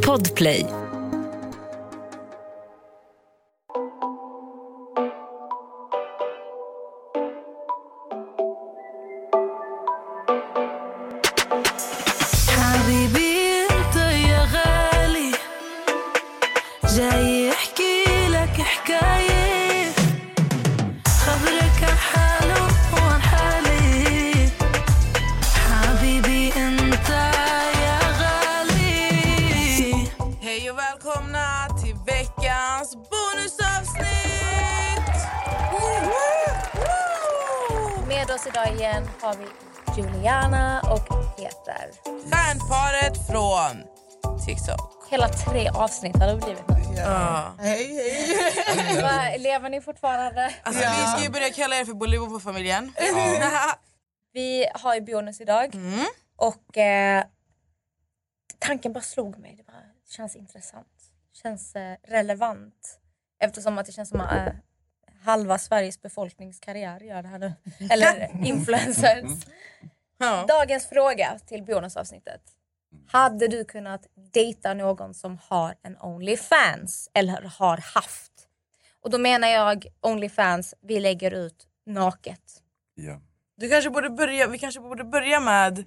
Podplay. Med oss idag igen har vi Juliana och Peter. Stjärnparet från TikTok. Hela tre avsnitt har det blivit nu. Ja. Hej, hej. Va, Lever ni fortfarande? Alltså, Vi ska ju börja kalla er för Bollywood-familjen. Vi har ju bonus idag Mm. och eh, tanken bara slog mig. Det bara känns intressant. Känns eh, relevant. Eftersom att det känns som att eh, halva Sveriges befolkningskarriär gör det här nu. Eller influencers. Ja. Dagens fråga till bonusavsnittet. Hade du kunnat dejta någon som har en Onlyfans eller har haft? Och då menar jag Onlyfans, vi lägger ut naket. Ja. Du kanske borde börja, vi kanske borde börja med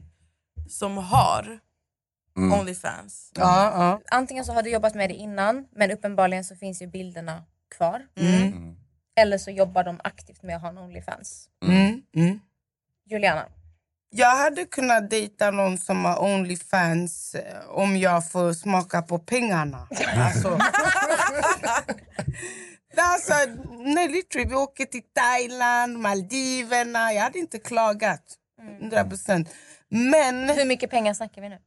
som har Mm. Onlyfans. Ja, ja. Antingen så har du jobbat med det innan men uppenbarligen så finns ju bilderna kvar. Mm. Eller så jobbar de aktivt med att ha en Onlyfans. Mm, mm. Juliana, Jag hade kunnat dejta någon som har Onlyfans eh, om jag får smaka på pengarna. Alltså, alltså, nej, literally, vi åker till Thailand, Maldiverna. Jag hade inte klagat. 100 procent. Men... hur mycket pengar snackar vi nu?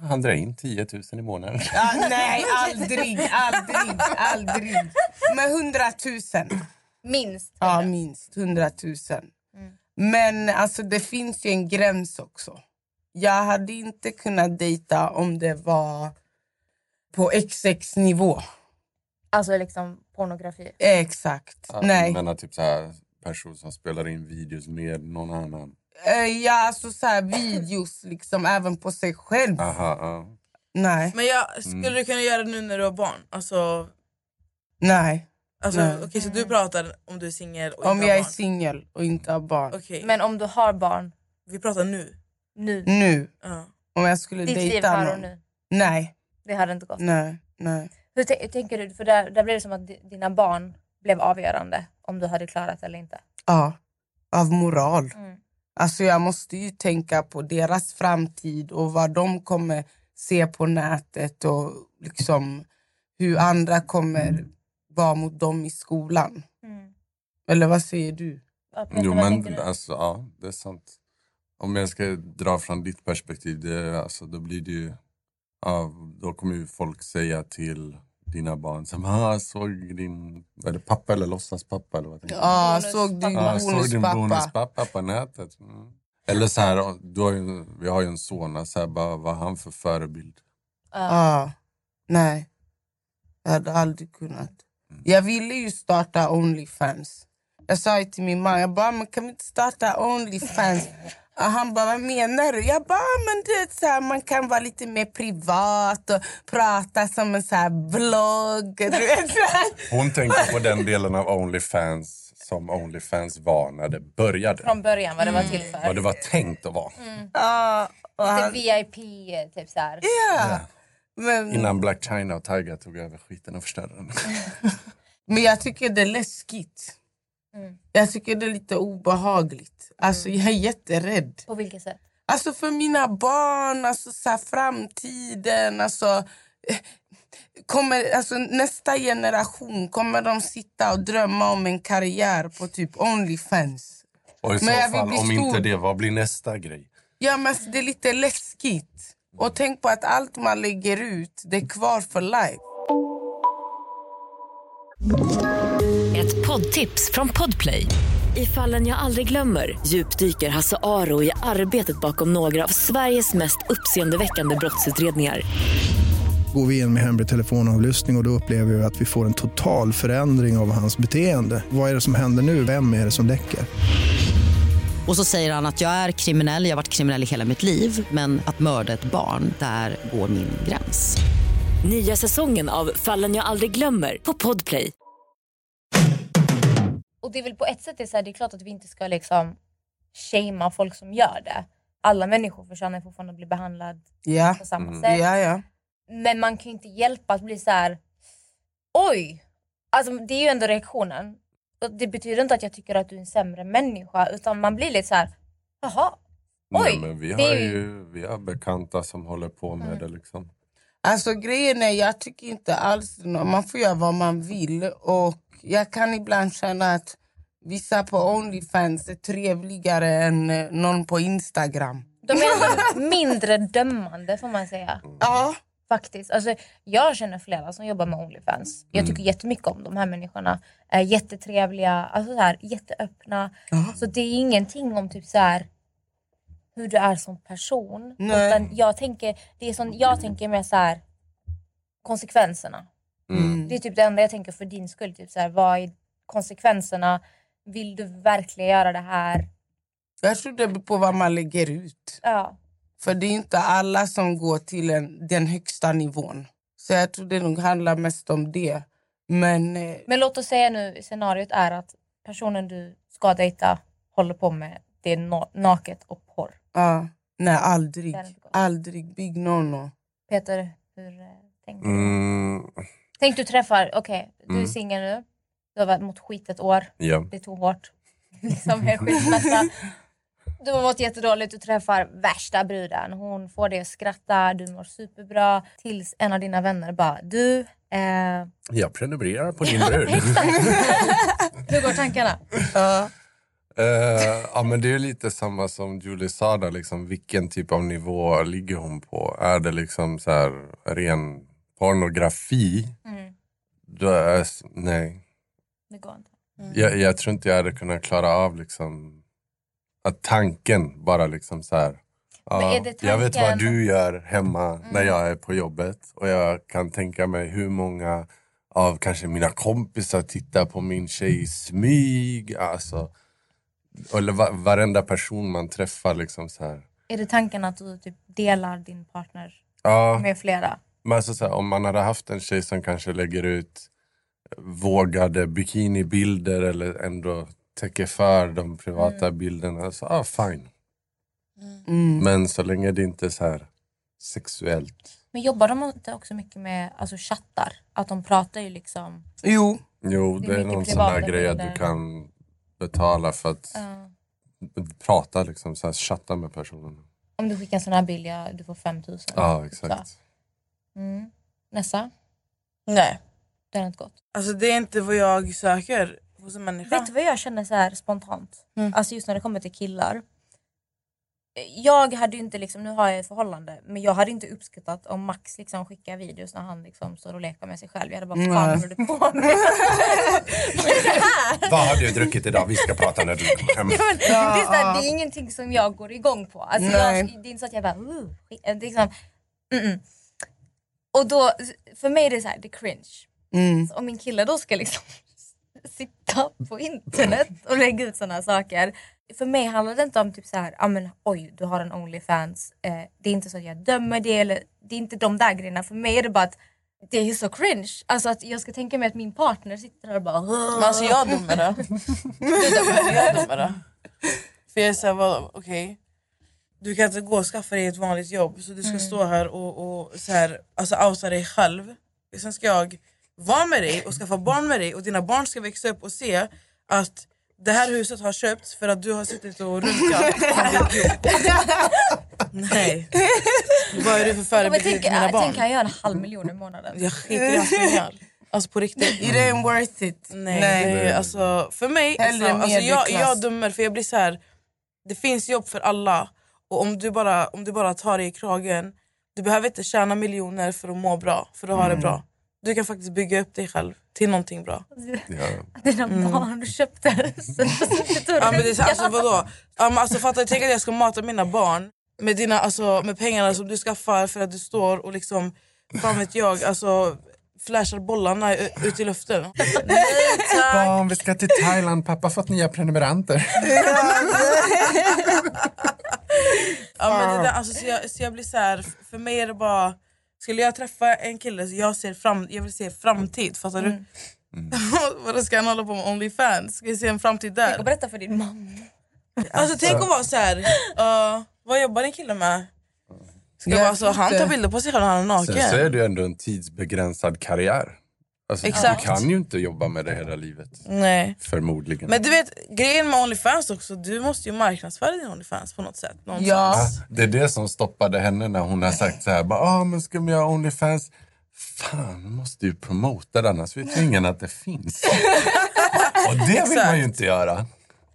Han drar in 10 000 i månaden. Ja, nej, aldrig, aldrig, aldrig. Men 100 000. Minst. Ja, minst 100 000. Men alltså, det finns ju en gräns också. Jag hade inte kunnat dejta om det var på XX-nivå. Alltså liksom pornografi. Exakt. Ja, Nej. Menar typ så här person som spelar in videos med någon annan. Eh, Ja, alltså så här, videos liksom, även på sig själv. Aha, ja. Nej, Men jag, skulle du kunna göra det nu när du har barn? Alltså, nej. Alltså, okej, så du pratar om du är singel och Om inte jag har är barn? singel och inte har barn. Okej, Men om du har barn vi pratar nu. nu, Nu, Ja. om jag skulle ditt liv dejta här och någon. nu. Nej, Det hade inte gått. nej, nej. Hur tän- tänker du? För där, där blev det som att di- dina barn blev avgörande om du hade klarat eller inte. Ja, av moral. Mm. Alltså jag måste ju tänka på deras framtid och vad de kommer se på nätet och liksom hur andra kommer vara mot dem i skolan. Mm. Eller vad säger du? Ja, Peter, Jo vad men du? alltså ja, det är sant. Om jag ska dra från ditt perspektiv, det, alltså, då blir det ju... Ja, då kommer ju folk säga till dina barn som ah, såg din eller pappa eller låtsaspappa eller vad tänker du? Ja, Bonuspappa. såg din Ja, såg din bonuspappa? bonuspappa på nätet. Mm. Eller så här, du har ju, vi har ju en son, så här, bara, vad han för förebild? Ja, nej. Jag hade aldrig kunnat. Jag ville ju starta Onlyfans. Jag sa ju till min man, jag bara, men kan vi inte starta Onlyfans? Och han bara, vad menar du? Jag bara, men det är så här, man kan vara lite mer privat och prata som en så här vlogg. Du vet, så här. Hon tänker på den delen av Onlyfans som Onlyfans var när det började. Från början vad det var till för. Vad det var tänkt att vara. Ja, och Lite han, VIP typ så här. ja. Men, Innan Black China och Tiger tog över skiten och förstörde den. men jag tycker det är läskigt. Jag tycker det är lite obehagligt. Alltså, Jag är jätterädd. På vilket sätt? Alltså för mina barn, alltså så här, framtiden. Alltså, eh, kommer, alltså, nästa generation, kommer de sitta och drömma om en karriär på typ Onlyfans? Och i så fall, om stor. inte det, vad blir nästa grej? Ja, men alltså, det är lite läskigt. Och tänk på att allt man lägger ut, det är kvar för life. Ett poddtips från Podplay. I fallen jag aldrig glömmer djupdyker Hasse Aro i arbetet bakom några av Sveriges mest uppseendeväckande brottsutredningar. Går vi in med hemlig telefonavlyssning och, och då upplever vi att vi får en total förändring av hans beteende. Vad är det som händer nu? Vem är det som läcker? Och så säger han att jag är kriminell, jag har varit kriminell i hela mitt liv men att mörda ett barn, där går min gräns. Nya säsongen av Fallen jag aldrig glömmer på Podplay. Och det är väl på ett sätt det är, så här, det är klart att vi inte ska liksom shamea folk som gör det. Alla människor förtjänar fortfarande att bli behandlad Ja. på samma Mm. sätt. Ja, ja. Men man kan ju inte hjälpa att bli så här. oj! Alltså det är ju ändå reaktionen. Det betyder inte att jag tycker att du är en sämre människa utan man blir lite så här. jaha. Oj! Nej, men vi har ju- vi har bekanta som håller på med det. Liksom. Alltså grejen är, jag tycker inte alls... Man får göra vad man vill. Och jag kan ibland känna att vissa på Onlyfans är trevligare än eh, någon på Instagram. De är mindre dömande får man säga. Ja. Faktiskt. Alltså, jag känner flera som jobbar med Onlyfans. Jag tycker jättemycket om de här människorna. Är jättetrevliga, alltså så här, jätteöppna. Så det är ingenting om typ så här hur du är som person. Nej. Utan jag tänker, det är som, jag tänker mer så här konsekvenserna. Mm. Det är typ det enda jag tänker för din skull. Typ så här, vad är konsekvenserna? Vill du verkligen göra det här? Jag tror det beror på vad man lägger ut. Ja. För det är inte alla som går till en, den högsta nivån. Så jag tror det nog handlar mest om det. Men eh, Men låt oss säga nu, scenariot är att personen du ska dejta håller på med det är na- naket och porr. ja, nej, aldrig. Aldrig. Big no-no. Peter, hur eh, tänker du? Mm, Tänk du träffar, okej, du är Mm. singel nu. Du har varit mot skit ett år. ja. Det tog hårt. liksom helt skilsmässa. Du har mått jättedåligt, du träffar värsta bruden. Hon får dig att skratta, du mår superbra. Tills en av dina vänner bara, du, eh, Jag prenumererar på din brud. hur går tankarna? Ja. Eh, ja, men det är lite samma som Julie sa där, liksom, vilken typ av nivå ligger hon på? Är det liksom så här, ren pornografi? Mm, Då är, nej. det går inte. Jag, jag tror inte jag hade kunnat klara av liksom, att tanken bara liksom så här. Ja, Jag vet vad du gör hemma när jag är på jobbet och jag kan tänka mig hur många av kanske mina kompisar tittar på min tjej i smyg. Alltså, eller va, varenda person man träffar. Liksom så här. Är det tanken att du typ delar din partner Ja, med flera? men alltså så här, om man hade haft en tjej som kanske lägger ut vågade bikinibilder eller ändå täcker för de privata bilderna, så ah, fine. Mm. Men så länge det inte är så här sexuellt. Men jobbar de inte också mycket med alltså, chattar? Att de pratar ju liksom... Jo. Jo, Det det är är någon sån där privata grej att du kan betala för att ja. prata, liksom, så här, chatta med personen. Om du skickar en sån här bild, ja, du får 5000. Ja, exakt. Mm. Nessa, Nej. det har inte gått. Alltså det är inte vad jag söker hos en människa. Vet du vad jag känner så här spontant? Mm. Alltså just när det kommer till killar. Jag hade ju inte liksom, nu har jag ett förhållande, men jag hade inte uppskattat om Max liksom skickar videos när han liksom står och leker med sig själv. Jag hade bara, vad fan håller du på med? Vad har du druckit idag? Vi ska prata när du kommer hem. Ja, men, det, är här, det är ingenting som jag går igång på. Alltså, jag, det är inte så att jag bara... Uh, liksom, mm -mm. Och då, för mig är det så här, det är cringe. Mm. Så om min kille då ska liksom sitta på internet och lägga ut här saker. För mig handlar det inte om typ så här, ah, men, oj du har en Onlyfans. Eh, det är inte så att jag dömer det eller det är inte de där grejerna. För mig är det bara att det är så cringe. Alltså att jag ska tänka mig att min partner sitter där och bara... Men alltså jag dömer det. Jag dömer det. För jag är såhär, okej. Du kan inte gå och skaffa dig ett vanligt jobb så du ska stå här och, och så här, alltså outa dig själv. Sen ska jag vara med dig och skaffa barn med dig och dina barn ska växa upp och se att det här huset har köpts för att du har suttit och runkat. Nej. Vad är du för förebild till mina äh, barn? tänk kan jag göra en halv miljon i månaden. Jag skiter i hans pengar. Alltså på riktigt. It ain't worth it. Nej, Nej. Alltså, för mig, alltså, alltså, jag, jag dömer för jag blir så här. Det finns jobb för alla och om du bara, om du bara tar dig i kragen Du behöver inte tjäna miljoner för att må bra, för att ha det bra Du kan faktiskt bygga upp dig själv till någonting bra Ja. Dina barn du köpte ja, men det är så, alltså, vadå? Ja, men, alltså, fattar, du? tänk att jag ska mata mina barn med, dina, alltså, med pengarna som du skaffar för att du står och liksom Fan vet jag, alltså flashar bollarna ut i luften. Nej tack! Barn, vi ska till Thailand. Pappa har fått nya prenumeranter. Ja, men det där, alltså, så, jag, så jag blir så här, för mig är det bara... Skulle jag träffa en kille så jag, ser fram, jag vill se framtid, fattar du? Vadå ska han hålla på med Onlyfans? Ska jag se en framtid där? Och berätta för din mamma. Alltså tänk att vara så här. uh, vad jobbar en kille med? Ska Jag vara så, han tar bilder på sig själv när han är naken. Sen så är det ju ändå en tidsbegränsad karriär. Alltså, Exakt. Du kan ju inte jobba med det hela livet. Nej. Förmodligen. Men du vet, grejen med Onlyfans också, du måste ju marknadsföra din Onlyfans på något sätt. Någonstans. Ja. Det är det som stoppade henne när hon har sagt så här, bara, ah, men ska vi göra Onlyfans? Fan, vi måste ju promota det annars vet ju ingen att det finns. Och det vill man ju inte göra.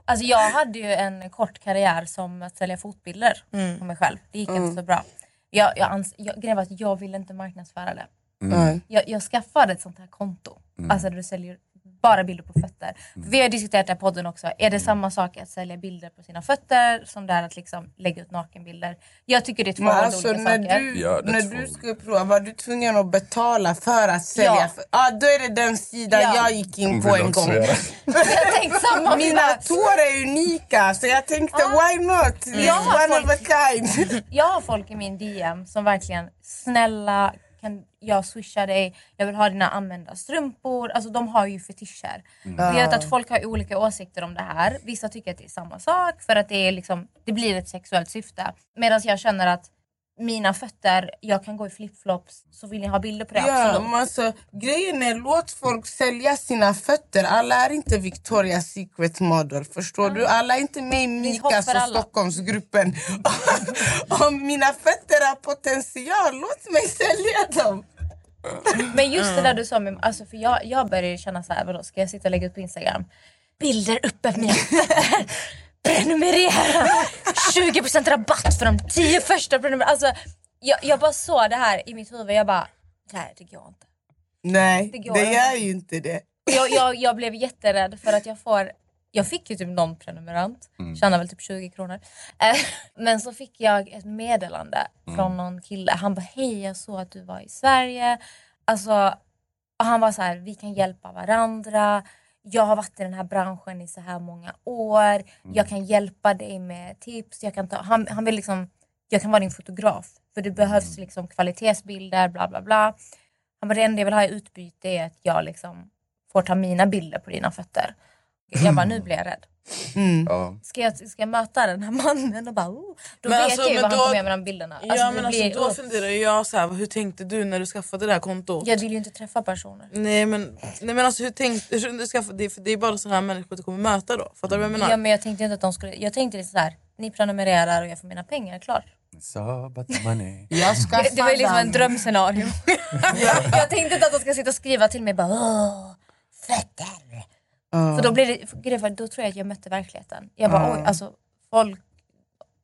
Alltså jag hade ju en kort karriär som att sälja fotbilder på mig själv. Det gick inte så bra. Jag, jag, ans- jag, jag ville inte marknadsföra det. Nej. Jag, jag skaffade ett sånt här konto. Alltså där du säljer bara bilder på fötter. Vi har diskuterat det här i podden också. Är det samma sak att sälja bilder på sina fötter som det är att liksom lägga ut nakenbilder? Jag tycker det är två Men alltså olika när saker. du, Ja, när två du skulle prova, var du tvungen att betala för att sälja? Ja. Ja. Ah, då är det den sidan Ja. jag gick in på en gång. göra. Jag tänkte samma. Mina tår är unika så jag tänkte why not? Jag har One of a kind. Jag har folk i min DM som verkligen snälla kan jag swisha dig, jag vill ha dina använda strumpor. Alltså de har ju fetischer. Och Jag vet att folk har olika åsikter om det här. Vissa tycker att det är samma sak för att det, är liksom, det blir ett sexuellt syfte. Medan jag känner att mina fötter, jag kan gå i flipflops så vill ni ha bilder på det, Ja, absolut. men alltså, grejen är låt folk sälja sina fötter. Alla är inte Victoria's Secret model. Förstår du? Alla är inte med i Mikas och alla. Stockholmsgruppen. Om mina fötter har potential, låt mig sälja dem. Men just det där du sa, med, alltså för jag, jag började känna så här, vadå, ska jag sitta och lägga ut på Instagram? Bilder uppe på mina fötter. Prenumerera! 20% rabatt för de 10 första prenumererna. Alltså, jag, jag bara såg det här i mitt huvud, jag bara, nej det går inte. Nej, Det går det gör ju inte det. Jag, jag, jag blev jätterädd för att jag får jag fick ju typ någon prenumerant, tjänar väl typ 20 kronor. Eh, Men så fick jag ett meddelande från någon kille. Han bara, hej jag såg att du var i Sverige. Alltså, och han var så här, vi kan hjälpa varandra. Jag har varit i den här branschen i så här många år. Jag kan hjälpa dig med tips. Jag kan, ta, han, han vill liksom, jag kan vara din fotograf. För det behövs liksom kvalitetsbilder, bla bla bla. Han bara, det enda jag vill ha i utbyte är att jag liksom får ta mina bilder på dina fötter. Jag bara, nu blir jag rädd. Ja. Ska jag, ska jag möta den här mannen och bara, oh. Då Men vet alltså, jag ju men vad då- han kommer göra med de bilderna. Ja, Alltså, men det alltså, då oh. funderar jag så här, hur tänkte du när du skaffade det här kontot? Jag vill ju inte träffa personer. Nej men, nej, men alltså, hur tänkte hur du skaffade det? För det är bara sådana här människor du kommer möta då. Fattar du vad jag menar? Ja, men jag tänkte inte att de skulle, jag tänkte så här, ni prenumererar och jag får mina pengar, klart. Jag ska Det, det var ju liksom en drömscenario. jag tänkte inte att de ska sitta och skriva till mig bara åh, fötter. För då, blir det, var, då tror jag att jag mötte verkligheten. Jag bara oj, alltså folk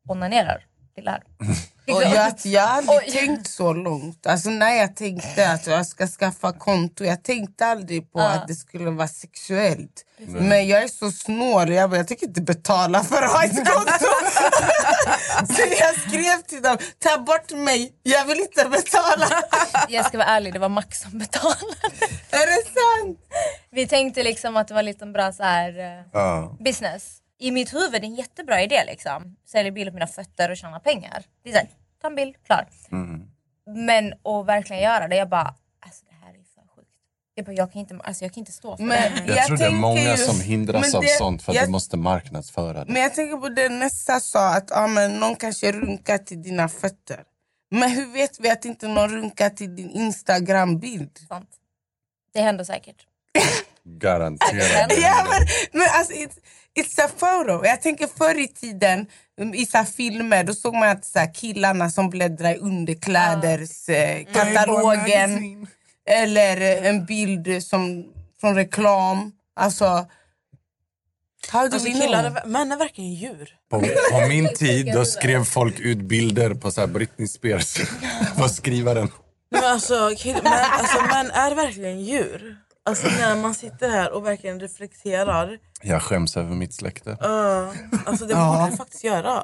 onanerar till här. Och jag, jag har aldrig Oj. tänkt så långt. Alltså när jag tänkte att jag ska skaffa konto, jag tänkte aldrig på att det skulle vara sexuellt. Men jag är så snål, jag, bara, jag tänker inte betala för att ha ett konto. så jag skrev till dem, ta bort mig, jag vill inte betala. Jag ska vara ärlig, det var Max som betalade. är det sant? Vi tänkte liksom att det var lite en bra så här, Ja. business. I mitt huvud är det en jättebra idé liksom. Sälja bilder på mina fötter och tjäna pengar. Det är så här, ta en bild, klar. Men att verkligen göra det, jag bara, alltså det här är för sjukt. Jag, bara, jag, kan, inte, alltså, jag kan inte stå för det här. Men Jag, tror det är många ju- som hindras men av det- sånt för att jag- du måste marknadsföra det. Men jag tänker på det Nessa sa, att ah, men någon kanske runkar till dina fötter. Men hur vet vi att inte någon runkar till din Instagram-bild? Det händer säkert. Garanterat. Ja, men, men alltså, it's, it's a photo. Jag tänker förr i tiden, um, i så filmer, då såg man att så killarna som bläddrar i underkläders eh, katalogen. Eller en bild som, från reklam. Alltså, how do Alltså, killar, män är verkligen djur. På, på min tid då skrev folk ut bilder på så här Britney Spears. Vad skriva den? Men alltså, kill, men, alltså män är verkligen djur. Alltså när man sitter här och verkligen reflekterar. Jag skäms över mitt släkte. Uh, alltså det borde du faktiskt göra.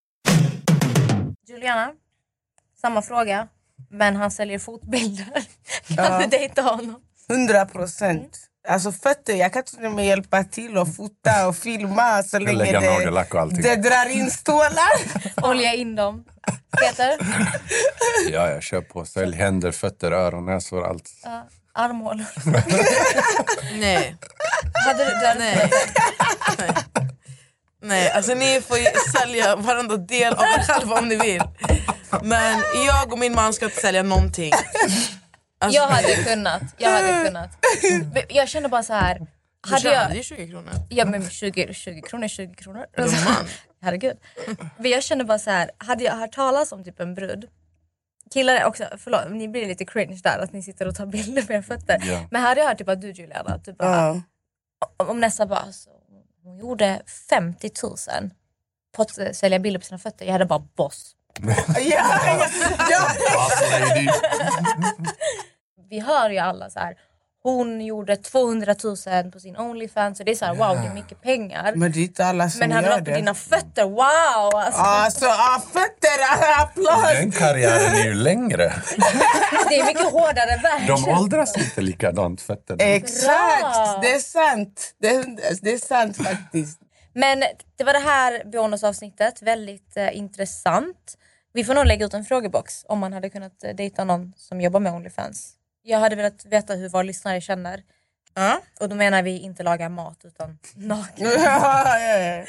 Juliana, samma fråga. Men han säljer fotbilder. Kan du dejta honom? 100 procent. Alltså fötter, jag kan till och med hjälpa till och fota och filma så länge lägga det, och allting. det drar in stålar. Olja in dem. Peter? Ja, jag kör på. Sälj händer, fötter, öron, näsor, allt. Ja, armhålor. Nej. Hade du, du hade Nej. Nej. Nej, alltså ni får ju sälja varenda del av er själva om ni vill. Men jag och min man ska inte sälja någonting. Alltså, Jag hade kunnat. Jag hade kunnat. Men Jag känner bara så här. Du Hade tjänade jag, ju 20 kronor. ja, men 20, 20 kronor är 20 kronor. Gumman. Herregud. Men jag känner bara så här. Hade jag hört talas om typ en brud. Killar är också, förlåt, ni blir lite cringe där att ni sitter och tar bilder på era fötter. Ja. Men hade jag hört typ att du Juliana, typ bara, Ja. om- nästa bara alltså, hon gjorde 50 000 på att eh, sälja bilder på sina fötter. Jag hade bara boss. Ja, ja, ja. Vi hör ju alla så här. Hon gjorde 200 000 på sin Onlyfans. Så det är så här, wow det är mycket pengar. Men det är inte alla som Men hade gör varit på dina fötter, wow! Alltså, Alltså, ah, fötter, applåd! Den karriären är ju längre. Det är mycket hårdare värld. De åldras inte likadant, fötterna. Exakt, det är sant. Det är, det är sant faktiskt. Men det var det här bonusavsnittet. Väldigt eh, intressant. Vi får nog lägga ut en frågebox om man hade kunnat eh, dejta någon som jobbar med Onlyfans. Jag hade velat veta hur våra lyssnare känner. Ja. Och då menar vi inte laga mat utan naken. Ja, ja, ja.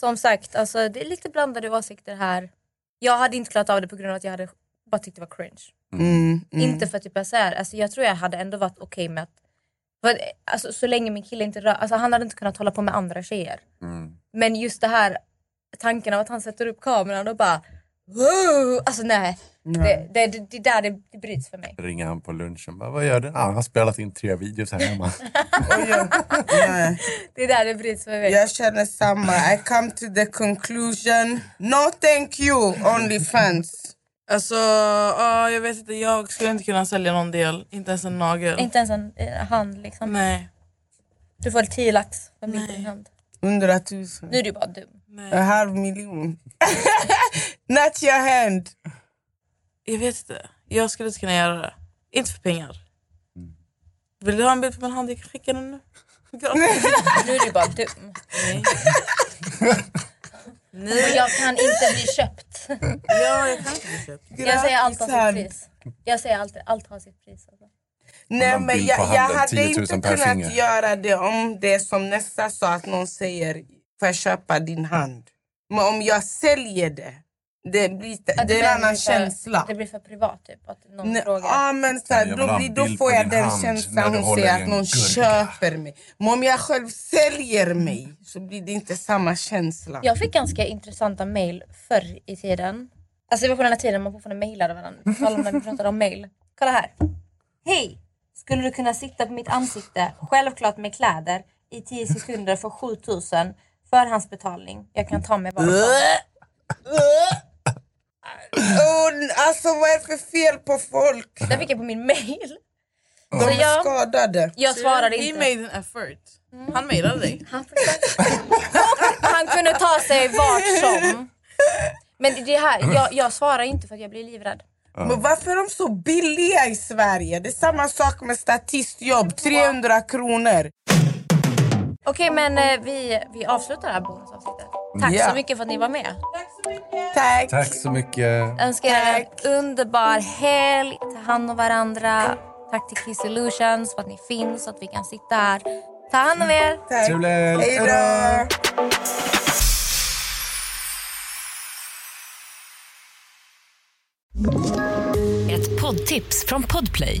Som sagt, alltså, det är lite blandade åsikter här. Jag hade inte klarat av det på grund av att jag hade bara tyckt det var cringe. Mm, mm. Inte för att typ jag så här, alltså, jag tror jag hade ändå varit okej med att för, alltså, så länge min kille inte rör, alltså, han hade inte kunnat hålla på med andra tjejer. Mm. Men just det här tanken av att han sätter upp kameran och bara wow! Alltså nej, det, det, det, det där det, det bryts för mig. Ringer han på lunchen. Bara, vad gör du? Ah, han har spelat in tre videos här hemma. Och jag, nej. Det är där det bryts för mig. jag känner samma. I come to the conclusion. No thank you, Onlyfans. Alltså, ja, jag vet inte. Jag skulle inte kunna sälja någon del. Inte ens en nagel. Inte ens en eh, hand liksom. Nej. Du får 10 lax för min hand. Hundratusen. Nu är du bara dum. En halv miljon. Not your hand. Jag vet inte. Jag skulle inte kunna göra det. Inte för pengar. Vill du ha en bild på min hand? Jag kan skicka den nu. Nu är du bara dum. Nej. Nej. jag kan inte bli köpt. Ja, jag kan inte bli köpt. Jag säger allt har sitt pris. Jag säger alltid allt har sitt pris. Alltså. Nej, men jag, jag hade 10 000 inte kunnat finger. göra det om det som nästa sa att någon säger får jag köpa din hand. Men om jag säljer det, det, blir, det, är en annan för, känsla. Det blir för privat typ. Att någon Nej, frågar. ja, men så här, då, blir, då får jag den känslan hon säger att någon gurka. köper mig. Men om jag själv säljer mig så blir det inte samma känsla. Jag fick ganska intressanta mail förr i tiden. Alltså det var på den här tiden man fortfarande mejlade varandra. När vi pratade om mail. Kolla här. Hej! Skulle du kunna sitta på mitt ansikte, självklart med kläder, i 10 sekunder för 7000 förhandsbetalning. Jag kan ta mig bara. Oh, alltså vad är det för fel på folk? Det fick jag på min mail. De Så är jag, skadade. jag svarade He inte. made an effort. Han mejlade dig. Han, han kunde ta sig vart som. Men det- här, jag, jag svarar inte för att jag blir livrädd. Men varför är de så billiga i Sverige? Det är samma sak med statistjobb, 300 kronor. Okej men eh, vi, vi avslutar det här bonusavsnittet. Tack Ja. så mycket för att ni var med. Tack. Tack så mycket. Önskar er en underbar helg. Ta hand om varandra. Tack till Key Solutions för att ni finns så att vi kan sitta här. Ta hand om er. Tack. Trevlig. Hej då. Ett poddtips från Podplay.